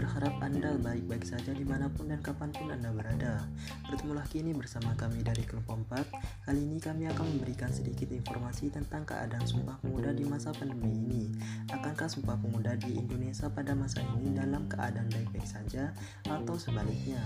berharap Anda baik-baik saja di mana pun dan kapan pun Anda berada. Bertemu lagi ini bersama kami dari Kelompok 4. Kali ini kami akan memberikan sedikit informasi tentang keadaan Sumpah Pemuda di masa pandemi ini. Akankah Sumpah Pemuda di Indonesia pada masa ini dalam keadaan baik-baik saja atau sebaliknya?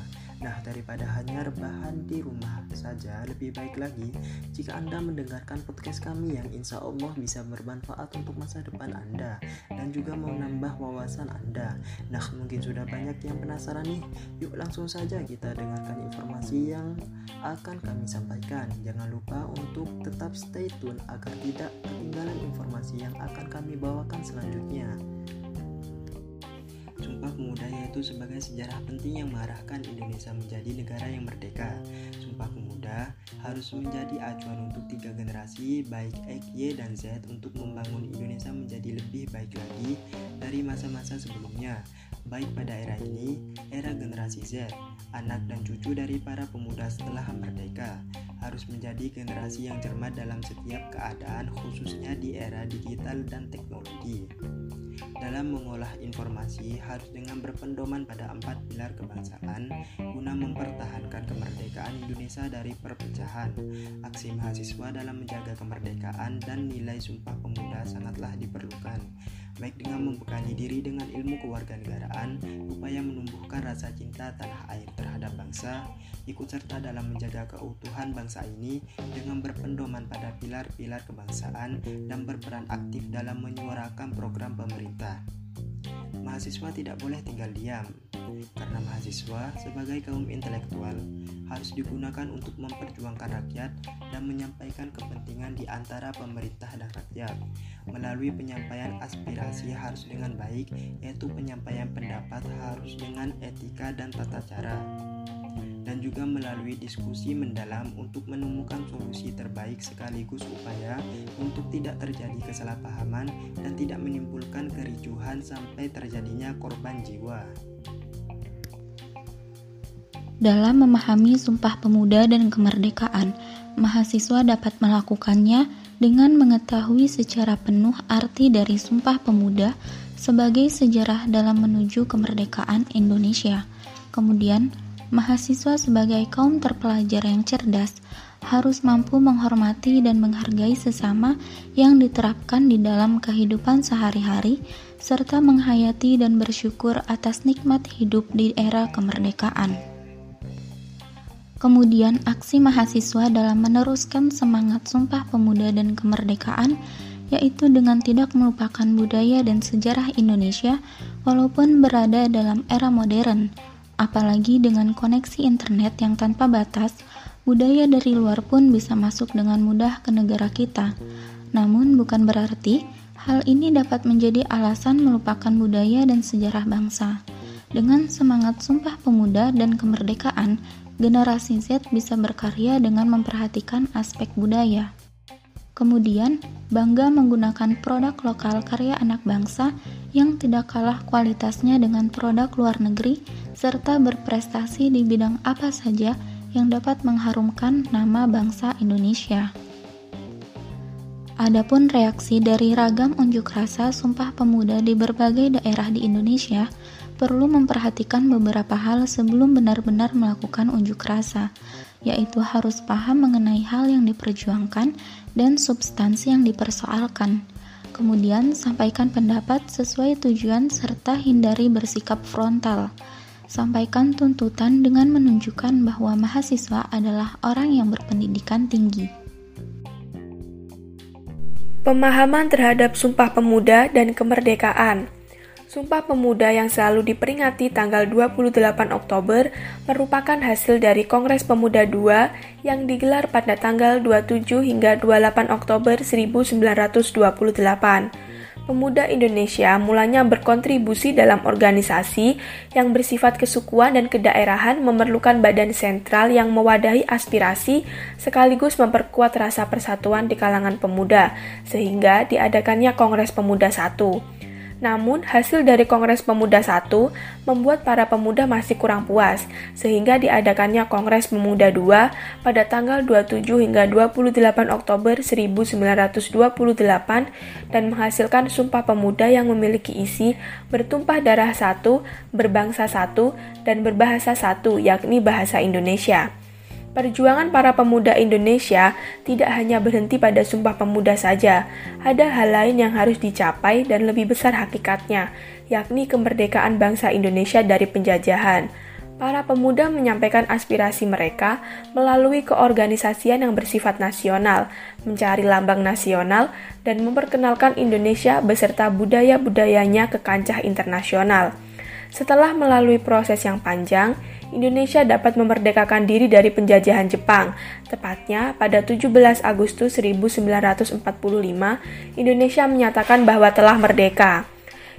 Nah, daripada hanya rebahan di rumah saja, lebih baik lagi jika Anda mendengarkan podcast kami yang insya Allah bisa bermanfaat untuk masa depan Anda dan juga menambah wawasan Anda. Nah, mungkin sudah banyak yang penasaran nih. Yuk langsung saja kita dengarkan informasi yang akan kami sampaikan. Jangan lupa untuk tetap stay tune agar tidak ketinggalan informasi yang akan kami bawakan selanjutnya. Sumpah Pemuda yaitu sebagai sejarah penting yang mengarahkan Indonesia menjadi negara yang merdeka. Sumpah Pemuda harus menjadi acuan untuk tiga generasi baik X, Y, dan Z untuk membangun Indonesia menjadi lebih baik lagi dari masa-masa sebelumnya. Baik pada era ini, era generasi Z, anak dan cucu dari para pemuda setelah merdeka harus menjadi generasi yang cermat dalam setiap keadaan khususnya di era digital dan teknologi. Dalam mengolah informasi harus dengan berpendoman pada empat pilar kebangsaan guna mempertahankan kemerdekaan Indonesia dari perpecahan. Aksi mahasiswa dalam menjaga kemerdekaan dan nilai sumpah pemuda sangatlah diperlukan baik dengan membekali diri dengan ilmu kewarganegaraan, upaya menumbuhkan rasa cinta tanah air terhadap bangsa, ikut serta dalam menjaga keutuhan bangsa ini dengan berpendoman pada pilar-pilar kebangsaan dan berperan aktif dalam menyuarakan program pemerintah. Mahasiswa tidak boleh tinggal diam, karena mahasiswa sebagai kaum intelektual harus digunakan untuk memperjuangkan rakyat dan menyampaikan kepentingan di antara pemerintah dan rakyat. Melalui penyampaian aspirasi harus dengan baik, yaitu penyampaian pendapat harus dengan etika dan tata cara dan juga melalui diskusi mendalam untuk menemukan solusi terbaik sekaligus upaya untuk tidak terjadi kesalahpahaman dan tidak menimbulkan kericuhan sampai terjadinya korban jiwa. Dalam memahami Sumpah Pemuda dan Kemerdekaan, mahasiswa dapat melakukannya dengan mengetahui secara penuh arti dari Sumpah Pemuda sebagai sejarah dalam menuju kemerdekaan Indonesia. Kemudian, mahasiswa sebagai kaum terpelajar yang cerdas harus mampu menghormati dan menghargai sesama yang diterapkan di dalam kehidupan sehari-hari, serta menghayati dan bersyukur atas nikmat hidup di era kemerdekaan. Kemudian aksi mahasiswa dalam meneruskan semangat Sumpah Pemuda dan Kemerdekaan yaitu dengan tidak melupakan budaya dan sejarah Indonesia walaupun berada dalam era modern. Apalagi dengan koneksi internet yang tanpa batas, budaya dari luar pun bisa masuk dengan mudah ke negara kita. Namun bukan berarti hal ini dapat menjadi alasan melupakan budaya dan sejarah bangsa. Dengan semangat Sumpah Pemuda dan Kemerdekaan, generasi Z bisa berkarya dengan memperhatikan aspek budaya. Kemudian, bangga menggunakan produk lokal karya anak bangsa yang tidak kalah kualitasnya dengan produk luar negeri, serta berprestasi di bidang apa saja yang dapat mengharumkan nama bangsa Indonesia. Adapun reaksi dari ragam unjuk rasa Sumpah Pemuda di berbagai daerah di Indonesia perlu memperhatikan beberapa hal sebelum benar-benar melakukan unjuk rasa, yaitu harus paham mengenai hal yang diperjuangkan dan substansi yang dipersoalkan. Kemudian, sampaikan pendapat sesuai tujuan serta hindari bersikap frontal. Sampaikan tuntutan dengan menunjukkan bahwa mahasiswa adalah orang yang berpendidikan tinggi. Pemahaman terhadap Sumpah Pemuda dan Kemerdekaan Sumpah Pemuda yang selalu diperingati tanggal 28 Oktober merupakan hasil dari Kongres Pemuda II yang digelar pada tanggal 27 hingga 28 Oktober 1928. Pemuda Indonesia mulanya berkontribusi dalam organisasi yang bersifat kesukuan dan kedaerahan memerlukan badan sentral yang mewadahi aspirasi sekaligus memperkuat rasa persatuan di kalangan pemuda, sehingga diadakannya Kongres Pemuda I. Namun, hasil dari Kongres Pemuda 1 membuat para pemuda masih kurang puas, sehingga diadakannya Kongres Pemuda 2 pada tanggal 27 hingga 28 Oktober 1928 dan menghasilkan Sumpah Pemuda yang memiliki isi bertumpah darah satu, berbangsa satu, dan berbahasa satu, yakni bahasa Indonesia. Perjuangan para pemuda Indonesia tidak hanya berhenti pada Sumpah Pemuda saja, ada hal lain yang harus dicapai dan lebih besar hakikatnya, yakni kemerdekaan bangsa Indonesia dari penjajahan. Para pemuda menyampaikan aspirasi mereka melalui keorganisasian yang bersifat nasional, mencari lambang nasional, dan memperkenalkan Indonesia beserta budaya-budayanya ke kancah internasional. Setelah melalui proses yang panjang, Indonesia dapat memerdekakan diri dari penjajahan Jepang. Tepatnya pada 17 Agustus 1945, Indonesia menyatakan bahwa telah merdeka.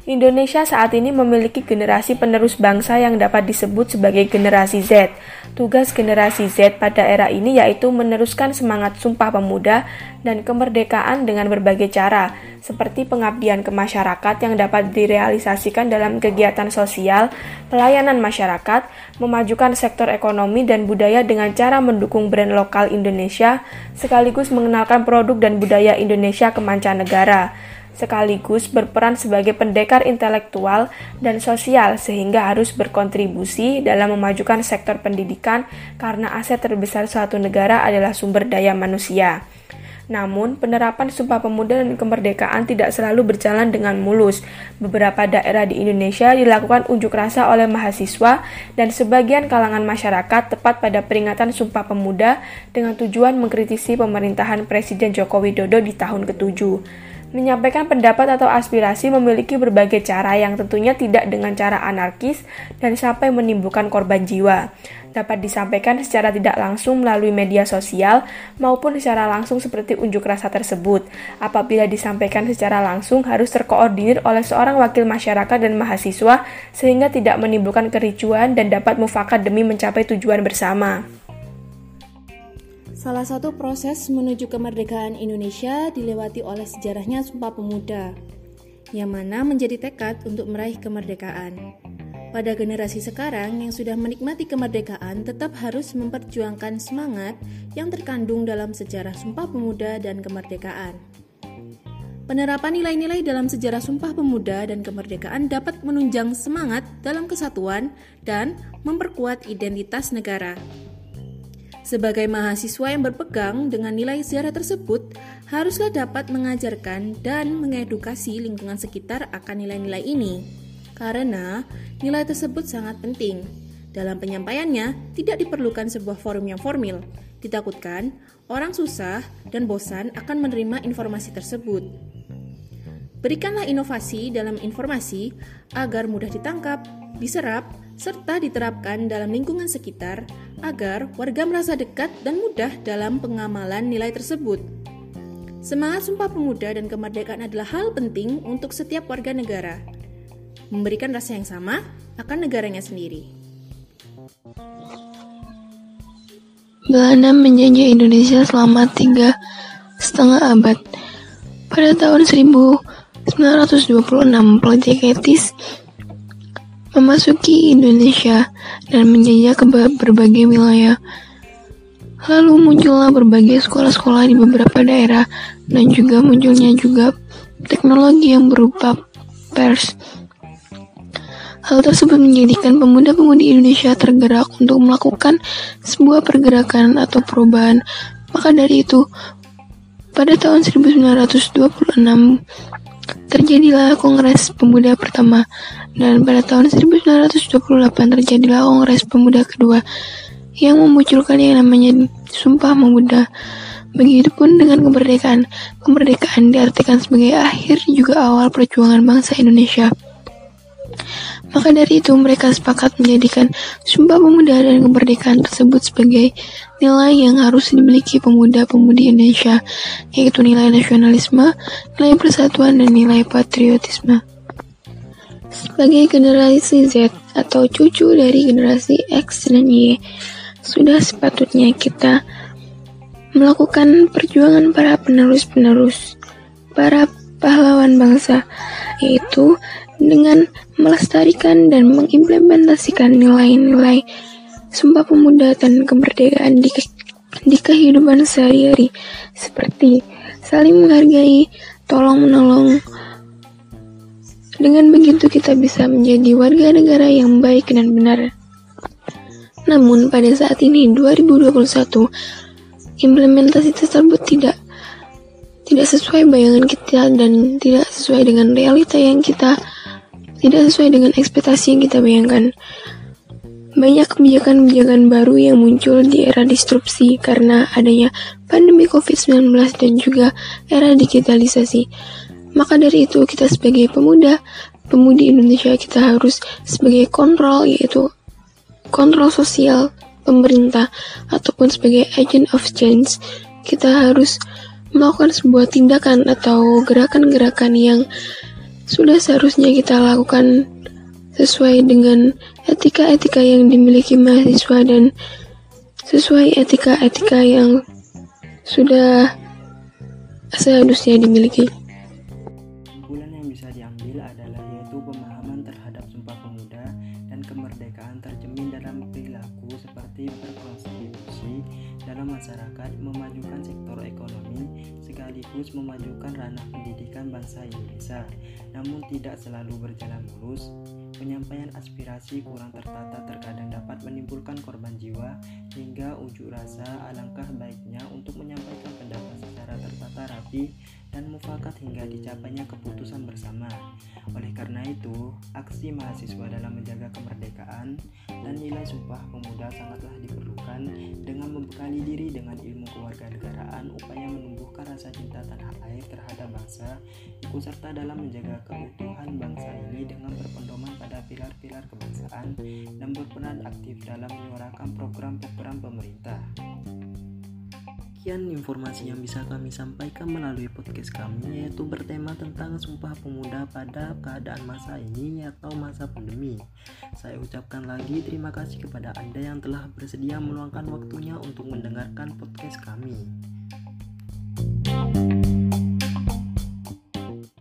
Indonesia saat ini memiliki generasi penerus bangsa yang dapat disebut sebagai generasi Z. Tugas generasi Z pada era ini yaitu meneruskan semangat Sumpah Pemuda dan kemerdekaan dengan berbagai cara, seperti pengabdian ke masyarakat yang dapat direalisasikan dalam kegiatan sosial, pelayanan masyarakat, memajukan sektor ekonomi dan budaya dengan cara mendukung brand lokal Indonesia, sekaligus mengenalkan produk dan budaya Indonesia ke mancanegara sekaligus berperan sebagai pendekar intelektual dan sosial sehingga harus berkontribusi dalam memajukan sektor pendidikan karena aset terbesar suatu negara adalah sumber daya manusia. Namun, penerapan Sumpah Pemuda dan kemerdekaan tidak selalu berjalan dengan mulus. Beberapa daerah di Indonesia dilakukan unjuk rasa oleh mahasiswa dan sebagian kalangan masyarakat tepat pada peringatan Sumpah Pemuda dengan tujuan mengkritisi pemerintahan Presiden Joko Widodo di tahun ketujuh. Menyampaikan pendapat atau aspirasi memiliki berbagai cara yang tentunya tidak dengan cara anarkis dan sampai menimbulkan korban jiwa. Dapat disampaikan secara tidak langsung melalui media sosial maupun secara langsung seperti unjuk rasa tersebut. Apabila disampaikan secara langsung harus terkoordinir oleh seorang wakil masyarakat dan mahasiswa sehingga tidak menimbulkan kericuan dan dapat mufakat demi mencapai tujuan bersama. Salah satu proses menuju kemerdekaan Indonesia dilewati oleh sejarahnya Sumpah Pemuda, yang mana menjadi tekad untuk meraih kemerdekaan. Pada generasi sekarang yang sudah menikmati kemerdekaan tetap harus memperjuangkan semangat yang terkandung dalam sejarah Sumpah Pemuda dan kemerdekaan. Penerapan nilai-nilai dalam sejarah Sumpah Pemuda dan kemerdekaan dapat menunjang semangat dalam kesatuan dan memperkuat identitas negara. Sebagai mahasiswa yang berpegang dengan nilai sejarah tersebut, haruslah dapat mengajarkan dan mengedukasi lingkungan sekitar akan nilai-nilai ini. Karena nilai tersebut sangat penting. Dalam penyampaiannya, tidak diperlukan sebuah forum yang formal. Ditakutkan, orang susah dan bosan akan menerima informasi tersebut. Berikanlah inovasi dalam informasi agar mudah ditangkap, diserap, serta diterapkan dalam lingkungan sekitar agar warga merasa dekat dan mudah dalam pengamalan nilai tersebut. Semangat Sumpah Pemuda dan kemerdekaan adalah hal penting untuk setiap warga negara, memberikan rasa yang sama akan negaranya sendiri. Belanda menjajah Indonesia selama tiga setengah abad. Pada tahun 1926, politik etis memasuki Indonesia dan menjajah ke berbagai wilayah. Lalu muncullah berbagai sekolah-sekolah di beberapa daerah dan juga munculnya juga teknologi yang berupa pers. Hal tersebut menjadikan pemuda-pemudi Indonesia tergerak untuk melakukan sebuah pergerakan atau perubahan. Maka dari itu, pada tahun 1926 terjadilah Kongres Pemuda pertama dan pada tahun 1928 terjadilah Kongres Pemuda kedua yang memunculkan yang namanya Sumpah Pemuda. Begitupun dengan kemerdekaan. Kemerdekaan diartikan sebagai akhir juga awal perjuangan bangsa Indonesia. Maka dari itu mereka sepakat menjadikan Sumpah Pemuda dan kemerdekaan tersebut sebagai nilai yang harus dimiliki pemuda-pemudi Indonesia, yaitu nilai nasionalisme, nilai persatuan, dan nilai patriotisme. Sebagai generasi Z atau cucu dari generasi X dan Y, sudah sepatutnya kita melakukan perjuangan para penerus-penerus, para pahlawan bangsa, yaitu dengan melestarikan dan mengimplementasikan nilai-nilai Sumpah Pemuda dan kemerdekaan di, di kehidupan sehari-hari, seperti saling menghargai, tolong menolong. Dengan begitu kita bisa menjadi warga negara yang baik dan benar. Namun pada saat ini 2021 implementasi tersebut tidak tidak sesuai bayangan kita dan tidak sesuai dengan realita yang kita tidak sesuai dengan ekspektasi yang kita bayangkan. Banyak kebijakan-kebijakan baru yang muncul di era disrupsi karena adanya pandemi COVID-19 dan juga era digitalisasi. Maka dari itu kita sebagai pemuda, pemudi Indonesia kita harus sebagai kontrol yaitu kontrol sosial pemerintah ataupun sebagai agent of change kita harus melakukan sebuah tindakan atau gerakan-gerakan yang sudah seharusnya kita lakukan sesuai dengan etika-etika yang dimiliki mahasiswa dan sesuai etika-etika yang sudah seharusnya dimiliki. Masyarakat, memajukan sektor ekonomi, sekaligus memajukan ranah pendidikan bangsa Indonesia. Namun tidak selalu berjalan mulus. Penyampaian aspirasi kurang tertata terkadang dapat menimbulkan korban jiwa hingga ujuk rasa alangkah baiknya untuk menyampaikan pendapat secara tertata rapi dan mufakat hingga dicapainya keputusan bersama. Oleh karena itu, aksi mahasiswa dalam menjaga kemerdekaan dan nilai sumpah pemuda sangatlah diperlukan dengan membekali diri dengan ilmu kewarganegaraan upaya menumbuhkan rasa cinta tanah air terhadap bangsa, ikut serta dalam menjaga keutuhan bangsa ini dengan berpendoman pilar-pilar kebangsaan dan berperan aktif dalam menyuarakan program-program pemerintah. Sekian informasi yang bisa kami sampaikan melalui podcast kami yaitu bertema tentang Sumpah Pemuda pada keadaan masa ini atau masa pandemi. Saya ucapkan lagi terima kasih kepada Anda yang telah bersedia meluangkan waktunya untuk mendengarkan podcast kami.